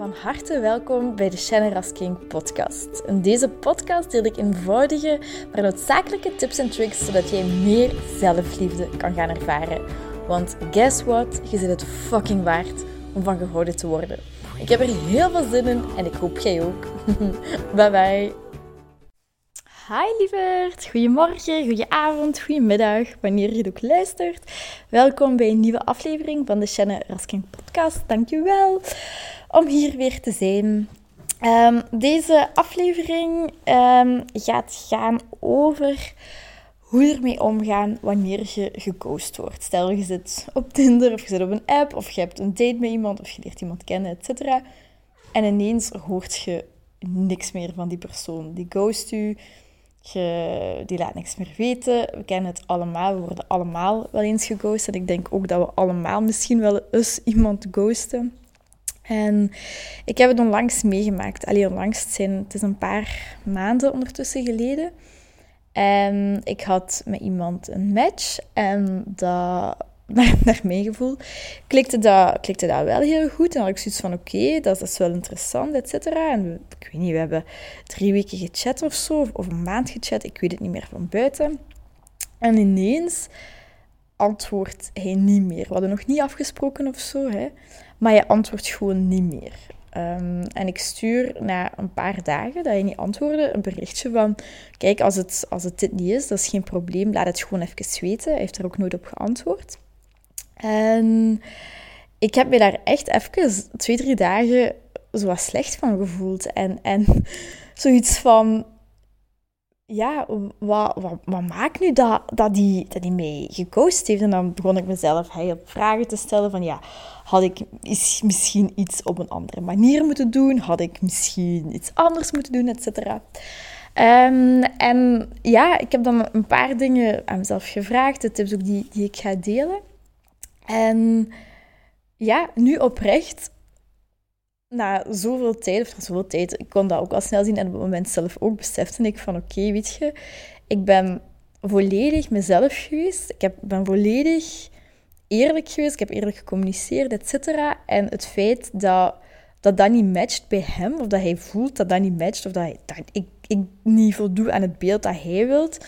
Van harte welkom bij de Shannon Rasking podcast. In deze podcast deel ik eenvoudige, maar noodzakelijke tips en tricks zodat jij meer zelfliefde kan gaan ervaren. Want guess what? Je zit het fucking waard om van gehouden te worden. Ik heb er heel veel zin in en ik hoop jij ook. bye bye. Hi lieverd, goedemorgen, goedenavond, goedemiddag, wanneer je het ook luistert. Welkom bij een nieuwe aflevering van de Shannon Rasking podcast. Dankjewel om hier weer te zijn. Ehm, deze aflevering um, gaat gaan over hoe ermee omgaan wanneer je geghost wordt. Stel je zit op Tinder of je zit op een app of je hebt een date met iemand of je leert iemand kennen, etc. En ineens hoort je niks meer van die persoon. Die ghost u, je, die laat niks meer weten. We kennen het allemaal, we worden allemaal wel eens geghost. En ik denk ook dat we allemaal misschien wel eens iemand ghosten. En ik heb het onlangs meegemaakt. Alleen onlangs, het, zijn, het is een paar maanden ondertussen geleden. En ik had met iemand een match. En dat, naar mijn gevoel, klikte dat, klikte dat wel heel goed. En had ik zoiets van, oké, dat, is wel interessant, et cetera. En ik weet niet, we hebben drie weken gechat of zo. Of een maand gechat, ik weet het niet meer van buiten. En ineens antwoordt hij niet meer. We hadden nog niet afgesproken of zo, hè. Maar je antwoordt gewoon niet meer. Um, en ik stuur na een paar dagen dat je niet antwoordde een berichtje van: Kijk, als het, als het dit niet is, dat is geen probleem, laat het gewoon even weten. Hij heeft er ook nooit op geantwoord. En ik heb me daar echt even twee, drie dagen zo wat slecht van gevoeld. En, en zoiets van: ja, wat, wat, maakt nu dat, dat, die, dat die mij heeft? En dan begon ik mezelf heel vragen te stellen van ja, had ik misschien iets op een andere manier moeten doen? Had ik misschien iets anders moeten doen, et cetera? Um, en ja, ik heb dan een paar dingen aan mezelf gevraagd, de tips ook die, die ik ga delen. En ja, nu oprecht na zoveel tijd, of na zoveel tijd, ik kon dat ook al snel zien en op het moment zelf ook besefte ik van oké, weet je, ik ben volledig mezelf geweest. Ik heb, ben volledig eerlijk geweest, ik heb eerlijk gecommuniceerd, et cetera. En het feit dat, dat dat niet matcht bij hem, of dat hij voelt dat dat niet matcht, of dat ik, ik niet voldoe aan het beeld dat hij wilt,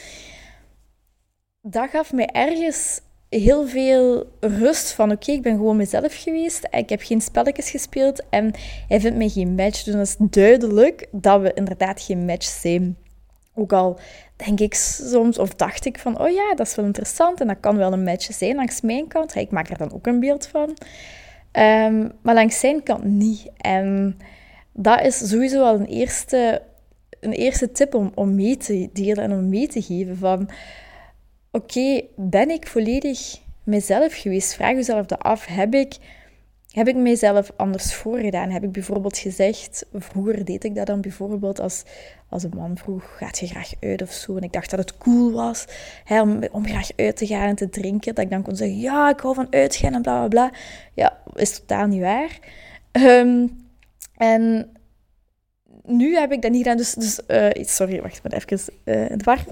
dat gaf mij ergens heel veel rust van oké, ik ben gewoon mezelf geweest. Ik heb geen spelletjes gespeeld en hij vindt mij geen match. Dus dat is duidelijk dat we inderdaad geen match zijn. Ook al denk ik soms, of dacht ik van, oh ja, dat is wel interessant en dat kan wel een match zijn langs mijn kant. Ik maak er dan ook een beeld van. Ehm, maar langs zijn kant niet. En dat is sowieso al een eerste, een eerste tip om, om mee te delen en om mee te geven van oké, ben ik volledig mezelf geweest? Vraag jezelf dat af. Heb ik, heb ik mijzelf anders voorgedaan? Heb ik bijvoorbeeld gezegd, vroeger deed ik dat dan bijvoorbeeld als, als een man vroeg, gaat je graag uit of zo? En ik dacht dat het cool was hè, om, graag uit te gaan en te drinken. Dat ik dan kon zeggen, ja, ik hou van uitgaan en bla bla bla. Ja, is totaal niet waar. Ehm, en nu heb ik dat niet gedaan. Dus, dus uh, sorry, wacht maar even uh, war.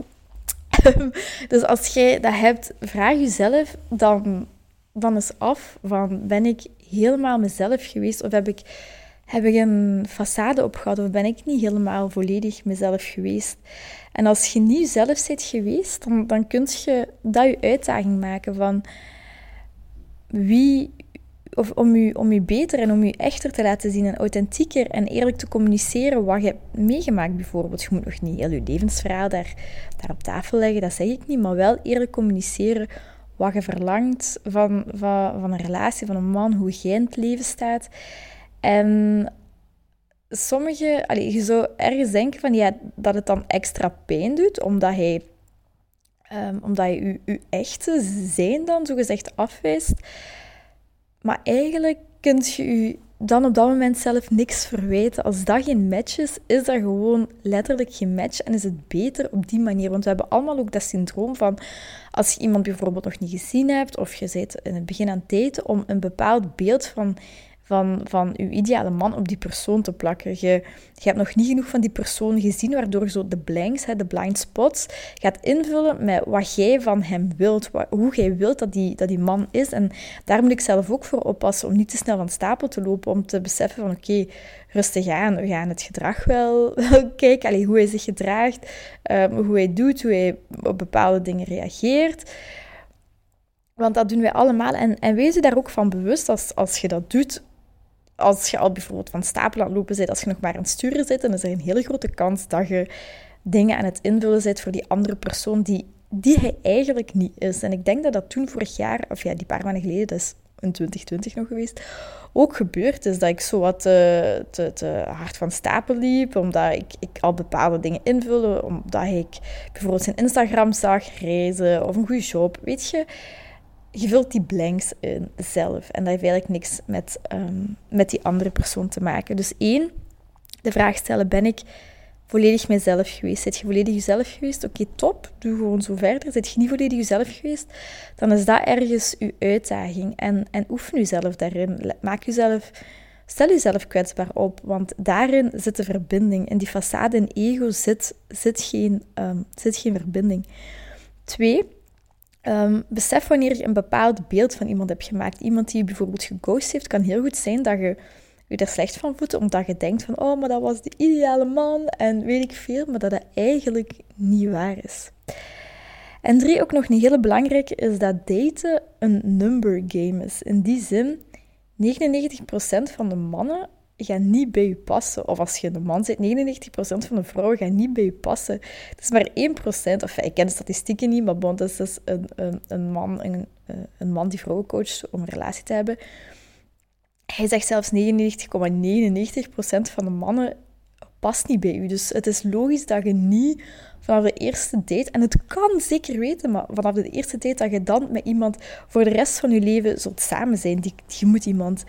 dus als jij dat hebt, vraag jezelf dan, dan eens af van ben ik helemaal mezelf geweest of heb ik, heb ik een façade opgehad of ben ik niet helemaal volledig mezelf geweest? En als je niet zelf bent geweest, dan, dan kun je dat je uitdaging maken van wie, om je, om je beter en om je echter te laten zien en authentieker en eerlijk te communiceren wat je hebt meegemaakt bijvoorbeeld. Je moet nog niet heel je levensverhaal daar, daar op tafel leggen, dat zeg ik niet, maar wel eerlijk communiceren wat je verlangt van, van, van een relatie, van een man, hoe jij in het leven staat. En sommige, allee, je zou ergens denken van, ja, dat het dan extra pijn doet, omdat hij... Um, omdat je je, je echte zijn dan zogezegd afwijst. Maar eigenlijk kun je je dan op dat moment zelf niks verwijten. Als dat geen match is, is dat gewoon letterlijk geen match en is het beter op die manier. Want we hebben allemaal ook dat syndroom van als je iemand bijvoorbeeld nog niet gezien hebt of je zit in het begin aan het daten, om een bepaald beeld van, van, van uw ideale man op die persoon te plakken. Je, je hebt nog niet genoeg van die persoon gezien, waardoor je zo de blanks, de blind spots, gaat invullen met wat jij van hem wilt, hoe jij wilt dat die, dat die man is. En daar moet ik zelf ook voor oppassen, om niet te snel van stapel te lopen, om te beseffen van oké, rustig aan, we gaan het gedrag wel, kijken, allee, hoe hij zich gedraagt, um, hoe hij doet, hoe hij op bepaalde dingen reageert. Want dat doen wij allemaal. En, en wees je daar ook van bewust als, als je dat doet. Als je al bijvoorbeeld van stapel aan het lopen bent, als je nog maar aan het sturen zit, dan is er een hele grote kans dat je dingen aan het invullen bent voor die andere persoon die, die hij eigenlijk niet is. En ik denk dat dat toen vorig jaar, of ja, die paar maanden geleden, dat is in 2020 nog geweest, ook gebeurd is. Dat ik zo wat te, te, te hard van stapel liep, omdat ik, ik al bepaalde dingen invulde, omdat ik bijvoorbeeld zijn Instagram zag, reizen of een goede job, weet je je vult die blanks in zelf. En dat heeft eigenlijk niks met, ehm, met die andere persoon te maken. Dus één, de vraag stellen, ben ik volledig mijzelf geweest? Zit je volledig jezelf geweest? Oké, top. Doe gewoon zo verder. Zit je niet volledig jezelf geweest? Dan is dat ergens je uitdaging. En, en oefen jezelf daarin. Maak jezelf... Stel jezelf kwetsbaar op, want daarin zit de verbinding. In die façade en ego zit, zit, geen, um, zit geen verbinding. Twee, Um, besef wanneer je een bepaald beeld van iemand hebt gemaakt. Iemand die je bijvoorbeeld geghost heeft, kan heel goed zijn dat je je er slecht van voelt, omdat je denkt van, oh, maar dat was de ideale man en weet ik veel, maar dat dat eigenlijk niet waar is. En drie, ook nog een hele belangrijke, is dat daten een number game is. In die zin, 99% van de mannen gaan niet bij je passen. Of als je een man bent, 99% van de vrouwen gaan niet bij je passen. Het is maar 1%, of ik ken de statistieken niet, maar bon, is dus een, een, een, man, een, eh, een man die vrouwen coacht om een relatie te hebben. Hij zegt zelfs 99,99% ,99 van de mannen past niet bij u. Dus het is logisch dat je niet vanaf de eerste date, en het kan zeker weten, maar vanaf de eerste date dat je dan met iemand voor de rest van je leven zult samen zijn. Die, je moet iemand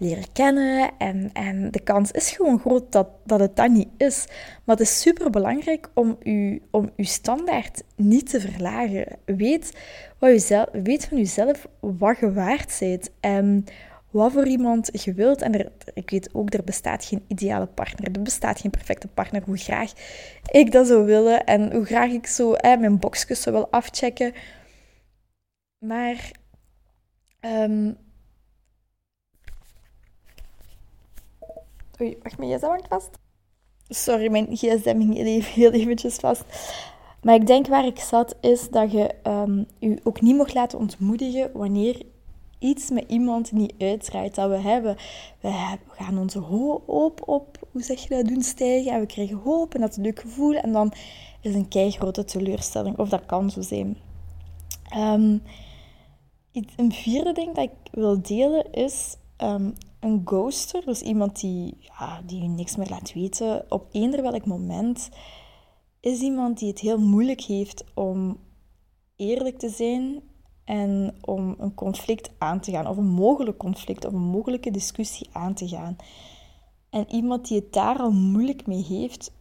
leren kennen. En, en de kans is gewoon groot dat, dat het dat niet is. Maar het is super belangrijk om je om uw standaard niet te verlagen. Weet, wat je zelf, weet van jezelf wat je waard bent. En wat voor iemand je wilt. En er, ik weet ook, er bestaat geen ideale partner. Er bestaat geen perfecte partner. Hoe graag ik dat zou willen. En hoe graag ik zo mijn boxjes zou afchecken. Maar... Um, Oei, wacht, mijn gsm hangt vast. Sorry, mijn gsm even, heel eventjes vast. Maar ik denk waar ik zat, is dat je je ook niet mocht laten ontmoedigen wanneer iets met iemand niet uitdraait dat we hebben. We, gaan onze hoop op, hoe zeg je dat, doen stijgen. En we krijgen hoop en dat is een leuk gevoel. En dan is een kei grote teleurstelling. Of dat kan zo zijn. Um, een vierde ding dat ik wil delen is... Um, een ghoster, dus iemand die, ja, die je niks meer laat weten, op eender welk moment, is iemand die het heel moeilijk heeft om eerlijk te zijn en om een conflict aan te gaan, of een mogelijk conflict, of een mogelijke discussie aan te gaan. En iemand die het daar al moeilijk mee heeft,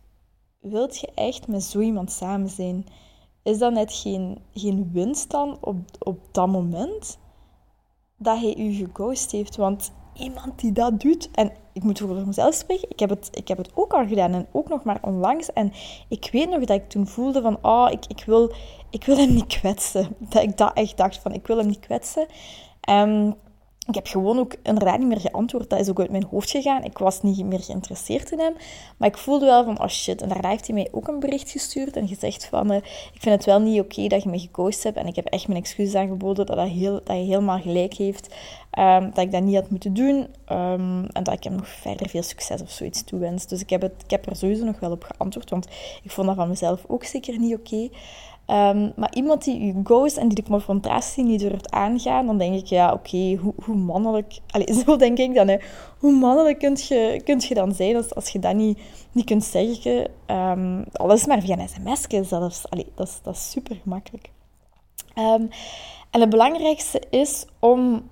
wilt je echt met zo iemand samen zijn? Is dat net geen, geen winst dan op, op dat moment dat hij u geghost heeft? Want iemand die dat doet. En ik moet voor mezelf spreken. Ik heb, het, ik heb het ook al gedaan en ook nog maar onlangs. En ik weet nog dat ik toen voelde van, oh, ik, ik, wil, ik wil hem niet kwetsen. Dat ik dat echt dacht van, ik wil hem niet kwetsen. Um, ik heb gewoon ook inderdaad niet meer geantwoord. Dat is ook uit mijn hoofd gegaan. Ik was niet meer geïnteresseerd in hem. Maar ik voelde wel van, oh shit. En daarna heeft hij mij ook een bericht gestuurd en gezegd van... Uh, ik vind het wel niet oké dat je me gekozen hebt. En ik heb echt mijn excuses aangeboden dat, dat, heel, dat hij helemaal gelijk heeft. Um, dat ik dat niet had moeten doen. Um, en dat ik hem nog verder veel succes of zoiets toewens. Dus ik heb, het, ik heb er sowieso nog wel op geantwoord. Want ik vond dat van mezelf ook zeker niet oké. Um, maar iemand die u ghost en die de confrontatie niet durft aangaan, dan denk ik, ja, oké, hoe, hoe, mannelijk... Allez, zo denk ik dan, hè. Hoe mannelijk kunt je, kunt je dan zijn als, als je dat niet, niet kunt zeggen? Um, alles maar via een sms zelfs. Allee, dat, is, dat is super gemakkelijk. Um, en het belangrijkste is om,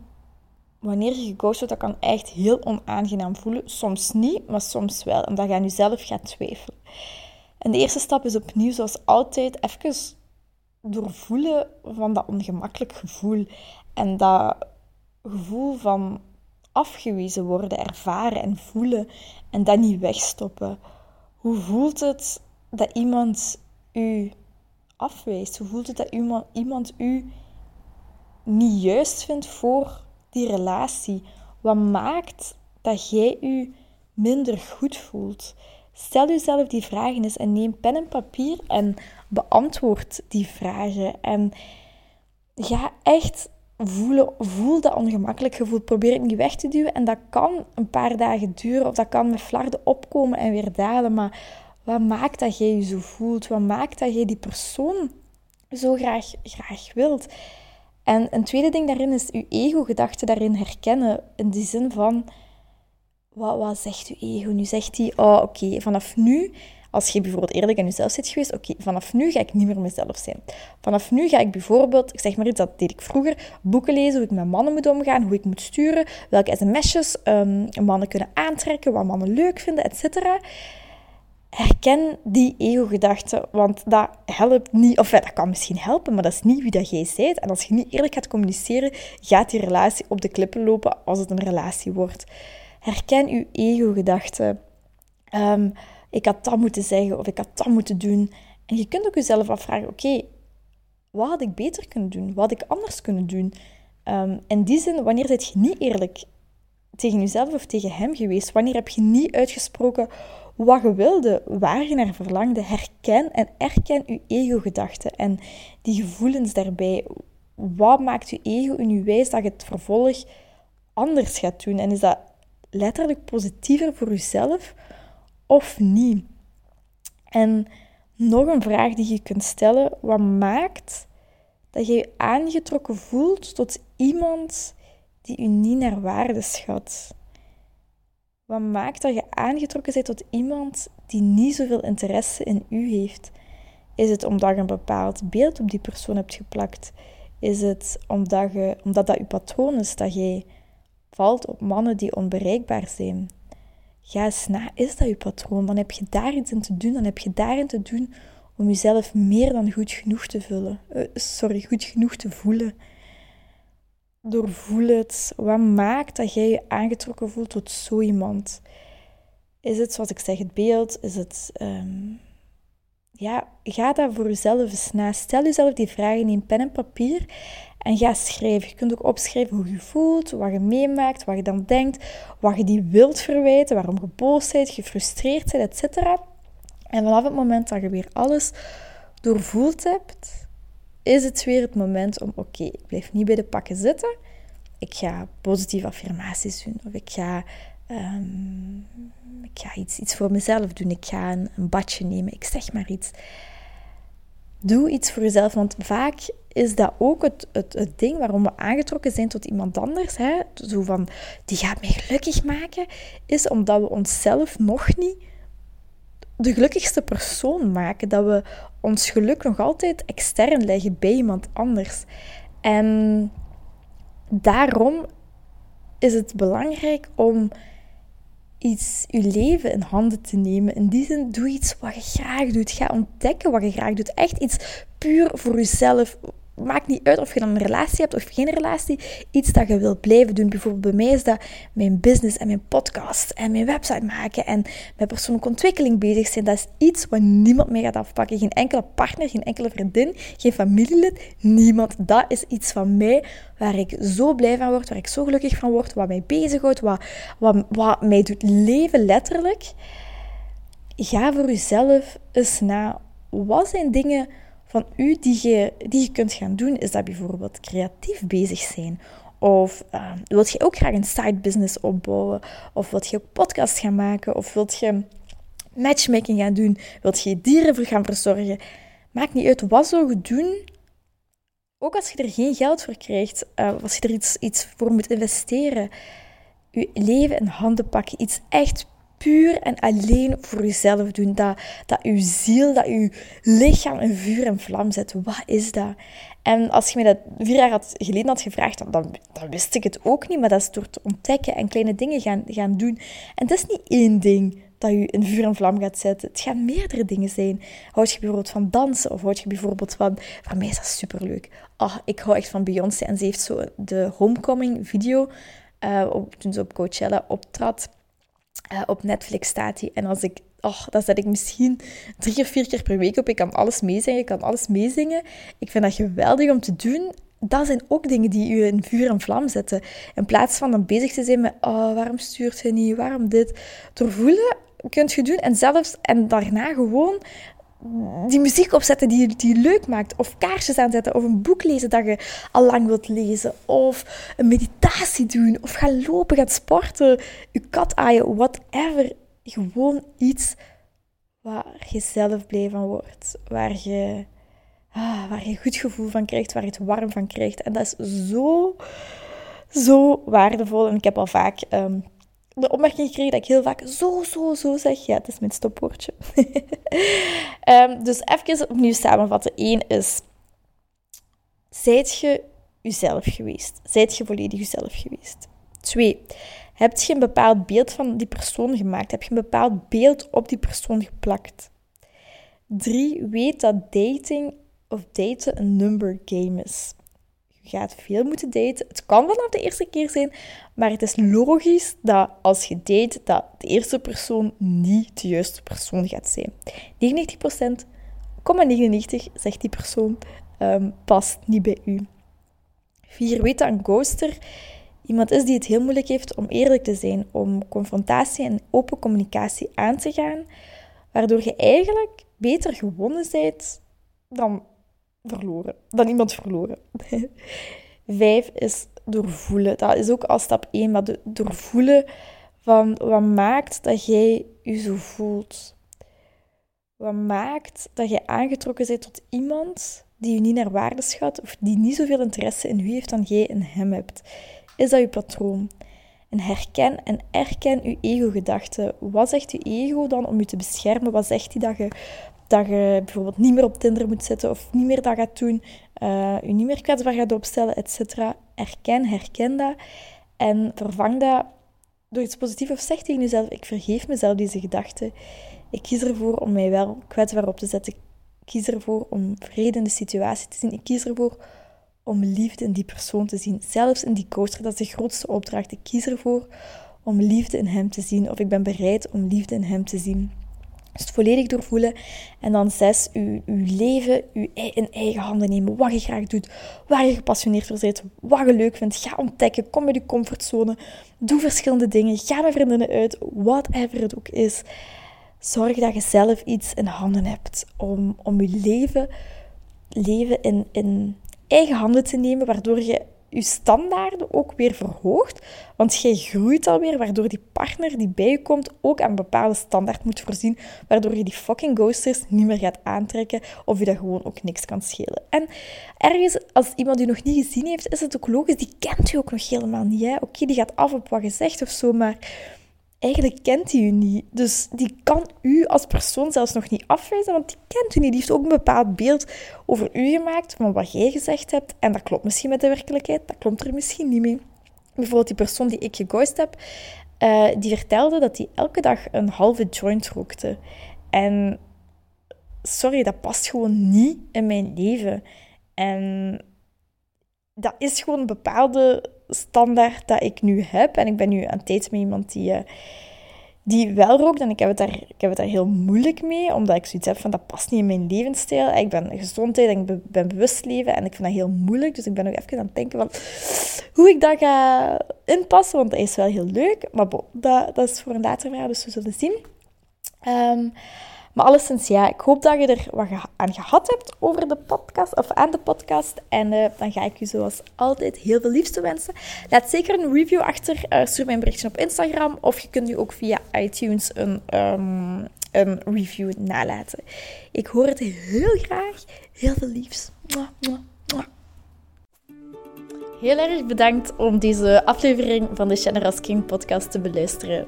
wanneer je geghost wordt, dat kan echt heel onaangenaam voelen. Soms niet, maar soms wel. En dat je aan jezelf gaat twijfelen. En de eerste stap is opnieuw, zoals altijd, even doorvoelen van dat ongemakkelijk gevoel. En dat gevoel van afgewezen worden ervaren en voelen en dat niet wegstoppen? Hoe voelt het dat iemand u afwijst? Hoe voelt het dat iemand, u niet juist vindt voor die relatie? Wat maakt dat jij u minder goed voelt? Stel jezelf die vragen eens en neem pen en papier en beantwoord die vragen. En ga echt voelen, voel dat ongemakkelijk gevoel. Probeer het niet weg te duwen. En dat kan een paar dagen duren of dat kan met flarden opkomen en weer dalen. Maar wat maakt dat jij je zo voelt? Wat maakt dat jij die persoon zo graag, graag wilt? En een tweede ding daarin is je ego-gedachte daarin herkennen. In die zin van, wat, wat zegt je ego? Nu zegt hij, oh oké, vanaf nu als je bijvoorbeeld eerlijk aan jezelf zit geweest, oké, vanaf nu ga ik niet meer mezelf zijn. Vanaf nu ga ik bijvoorbeeld, ik zeg maar iets, dat deed ik vroeger, boeken lezen, hoe ik met mannen moet omgaan, hoe ik moet sturen, welke sms'jes um, mannen kunnen aantrekken, wat mannen leuk vinden, etc. Herken die ego-gedachten, want dat helpt niet, of dat kan misschien helpen, maar dat is niet wie dat jij bent. En als je niet eerlijk gaat communiceren, gaat die relatie op de klippen lopen als het een relatie wordt. Herken uw ego-gedachten. Um, ik had dat moeten zeggen of ik had dat moeten doen. En je kunt ook jezelf afvragen, oké, wat had ik beter kunnen doen? Wat had ik anders kunnen doen? Um, in die zin, wanneer zit je niet eerlijk tegen jezelf of tegen hem geweest? Wanneer heb je niet uitgesproken wat je wilde, waar je naar verlangde? Herken en erken je ego-gedachten en die gevoelens daarbij. Wat maakt je ego in je wijs dat je het vervolg anders gaat doen? En is dat letterlijk positiever voor jezelf of niet? En nog een vraag die je kunt stellen: wat maakt dat je je aangetrokken voelt tot iemand die u niet naar waarde schat? Wat maakt dat je aangetrokken bent tot iemand die niet zoveel interesse in u heeft? Is het omdat je een bepaald beeld op die persoon hebt geplakt? Is het omdat, je, omdat dat je patroon is dat jij valt op mannen die onbereikbaar zijn? Ga eens na, is dat je patroon? Dan heb je daar iets in te doen. Dan heb je daarin te doen om jezelf meer dan goed genoeg te vullen. Uh, sorry, goed genoeg te voelen. Doorvoel het. Wat maakt dat jij je aangetrokken voelt tot zo iemand? Is het, zoals ik zeg, het beeld? Is het... Um... Ja, ga daar voor jezelf eens na. Stel jezelf die vragen in pen en papier en ga schrijven. Je kunt ook opschrijven hoe je voelt, wat je meemaakt, wat je dan denkt, wat je die wilt verwijten, waarom je boos bent, gefrustreerd bent, etc. En vanaf het moment dat je weer alles doorvoeld hebt, is het weer het moment om, oké, ik blijf niet bij de pakken zitten. Ik ga positieve affirmaties doen. Of ik ga, um, ik ga iets, iets voor mezelf doen. Ik ga een badje nemen. Ik zeg maar iets. Doe iets voor jezelf, want vaak is dat ook het, het, het ding waarom we aangetrokken zijn tot iemand anders. Hè? Zo van, die gaat mij gelukkig maken, is omdat we onszelf nog niet de gelukkigste persoon maken. Dat we ons geluk nog altijd extern leggen bij iemand anders. En daarom is het belangrijk om iets, je leven in handen te nemen. In die zin, doe iets wat je graag doet. Ga ontdekken wat je graag doet. Echt iets puur voor jezelf. Maakt niet uit of je dan een relatie hebt of geen relatie. Iets dat je wilt blijven doen. Bijvoorbeeld bij mij is dat mijn business en mijn podcast en mijn website maken en met persoonlijke ontwikkeling bezig zijn. Dat is iets wat niemand meer gaat afpakken. Geen enkele partner, geen enkele vriendin, geen familielid, niemand. Dat is iets van mij waar ik zo blij van word, waar ik zo gelukkig van word, wat mij bezighoudt, wat, wat, wat mij doet leven letterlijk. Ga voor jezelf eens na. Wat zijn dingen van u die je, die je kunt gaan doen? Is dat bijvoorbeeld creatief bezig zijn? Of uh, wilt je ook graag een side business opbouwen? Of wilt je ook podcast gaan maken? Of wilt je matchmaking gaan doen? Wilt je dieren gaan verzorgen? Maakt niet uit wat zou je doen ook als je er geen geld voor krijgt, uh, als je er iets, iets voor moet investeren, je leven in handen pakken, iets echt puur en alleen voor jezelf doen. Dat, dat je ziel, dat je lichaam in vuur en vlam zet. Wat is dat? En als je mij dat vier jaar had, geleden had gevraagd, dan, dan, wist ik het ook niet. Maar dat is door te ontdekken en kleine dingen gaan, gaan doen. En het is niet één ding dat je in vuur en vlam gaat zetten. Het gaan meerdere dingen zijn. Houd je bijvoorbeeld van dansen of houd je bijvoorbeeld van... Voor mij is dat superleuk. Oh, ik hou echt van Beyoncé en ze heeft zo de homecoming video uh, op, toen ze op Coachella optrad. Uh, op Netflix staat hij. En als ik, oh, dan zet ik misschien drie of vier keer per week op. Ik kan alles meezingen, ik kan alles meezingen. Ik vind dat geweldig om te doen. Dat zijn ook dingen die u in vuur en vlam zetten. In plaats van dan bezig te zijn met, oh, waarom stuurt hij niet, waarom dit. Doorvoelen kunt je doen. En zelfs, en daarna gewoon die muziek opzetten die, die je leuk maakt. Of kaarsjes aanzetten. Of een boek lezen dat je al lang wilt lezen. Of een meditatie doen. Of gaan lopen, gaan sporten. Je kat aaien, whatever. Gewoon iets waar je zelf blij van wordt. Waar je, ah, waar je een goed gevoel van krijgt. Waar je het warm van krijgt. En dat is zo, zo waardevol. En ik heb al vaak... Um, de opmerking gekregen dat ik heel vaak zo, zo, zo zeg. Ja, het is mijn stopwoordje. um, dus even opnieuw samenvatten. Eén is, zijt je jezelf geweest? Zijt je volledig jezelf geweest? Twee, heb je een bepaald beeld van die persoon gemaakt? Heb je een bepaald beeld op die persoon geplakt? Drie, weet dat dating of daten een number game is gaat veel moeten daten. Het kan vanaf de eerste keer zijn, maar het is logisch dat als je date, dat de eerste persoon niet de juiste persoon gaat zijn. 99%, 99 zegt die persoon, um, past niet bij u. 4. Weet dat een ghoster iemand is die het heel moeilijk heeft om eerlijk te zijn, om confrontatie en open communicatie aan te gaan, waardoor je eigenlijk beter gewonnen bent dan verloren. Dan iemand verloren. Vijf is doorvoelen. Dat is ook al stap 1, maar doorvoelen van wat maakt dat jij je zo voelt. Wat maakt dat je aangetrokken bent tot iemand die je niet naar waarde schat of die niet zoveel interesse in u heeft dan jij in hem hebt? Is dat je patroon? En herken en erken je ego-gedachten. Wat zegt je ego dan om je te beschermen? Wat zegt hij dat je dat je bijvoorbeeld niet meer op Tinder moet zitten of niet meer dat gaat doen, uh, je niet meer kwetsbaar gaat opstellen, etc. Erken, herken dat en vervang dat door iets positiefs of zeg tegen jezelf, ik vergeef mezelf deze gedachten. Ik kies ervoor om mij wel kwetsbaar op te zetten. Ik kies ervoor om vrede in de situatie te zien. Ik kies ervoor om liefde in die persoon te zien. Zelfs in die coaster, dat is de grootste opdracht. Ik kies ervoor om liefde in hem te zien. Of ik ben bereid om liefde in hem te zien. Dus het volledig doorvoelen. En dan zes, uw, uw leven uw, in eigen handen nemen. Wat je graag doet, waar je gepassioneerd voor bent, wat je leuk vindt. Ga ontdekken, kom uit je comfortzone. Doe verschillende dingen, ga met vriendinnen uit, whatever het ook is. Zorg dat je zelf iets in handen hebt om, om je leven, leven in, in eigen handen te nemen, waardoor je je standaarden ook weer verhoogt. Want jij groeit alweer, waardoor die partner die bij je komt ook aan een bepaalde standaard moet voorzien. Waardoor je die fucking ghosters niet meer gaat aantrekken of je dat gewoon ook niks kan schelen. En ergens, als iemand u nog niet gezien heeft, is het ook logisch, die kent u ook nog helemaal niet. Oké, die gaat af op wat je zegt of zo, maar eigenlijk kent hij u niet. Dus die kan u als persoon zelfs nog niet afwijzen, want die kent u niet. Die heeft ook een bepaald beeld over u gemaakt, van wat jij gezegd hebt. En dat klopt misschien met de werkelijkheid, dat klopt er misschien niet mee. Bijvoorbeeld die persoon die ik geghost heb, uh, die vertelde dat hij elke dag een halve joint rookte. En sorry, dat past gewoon niet in mijn leven. En dat is gewoon een bepaalde standaard dat ik nu heb. En ik ben nu aan het met iemand die, uh, die wel rookt. En ik heb, het daar, ik heb het daar heel moeilijk mee, omdat ik zoiets heb van dat past niet in mijn levensstijl. Ik ben gezondheid en ik ben bewust leven en ik vind dat heel moeilijk. Dus ik ben nog even aan het denken van hoe ik dat ga inpassen, want dat is wel heel leuk. Maar bo, dat, dat is voor een later verhaal, dus we zullen zien. Um, maar alleszins, ja, ik hoop dat je er wat aan gehad hebt over de podcast, of aan de podcast. En uh, dan ga ik je zoals altijd heel veel liefste wensen. Laat zeker een review achter. Uh, stuur mij een berichtje op Instagram. Of je kunt nu ook via iTunes een, um, een review nalaten. Ik hoor het heel graag. Heel veel liefs. Heel erg bedankt om deze aflevering van de Generous King podcast te beluisteren.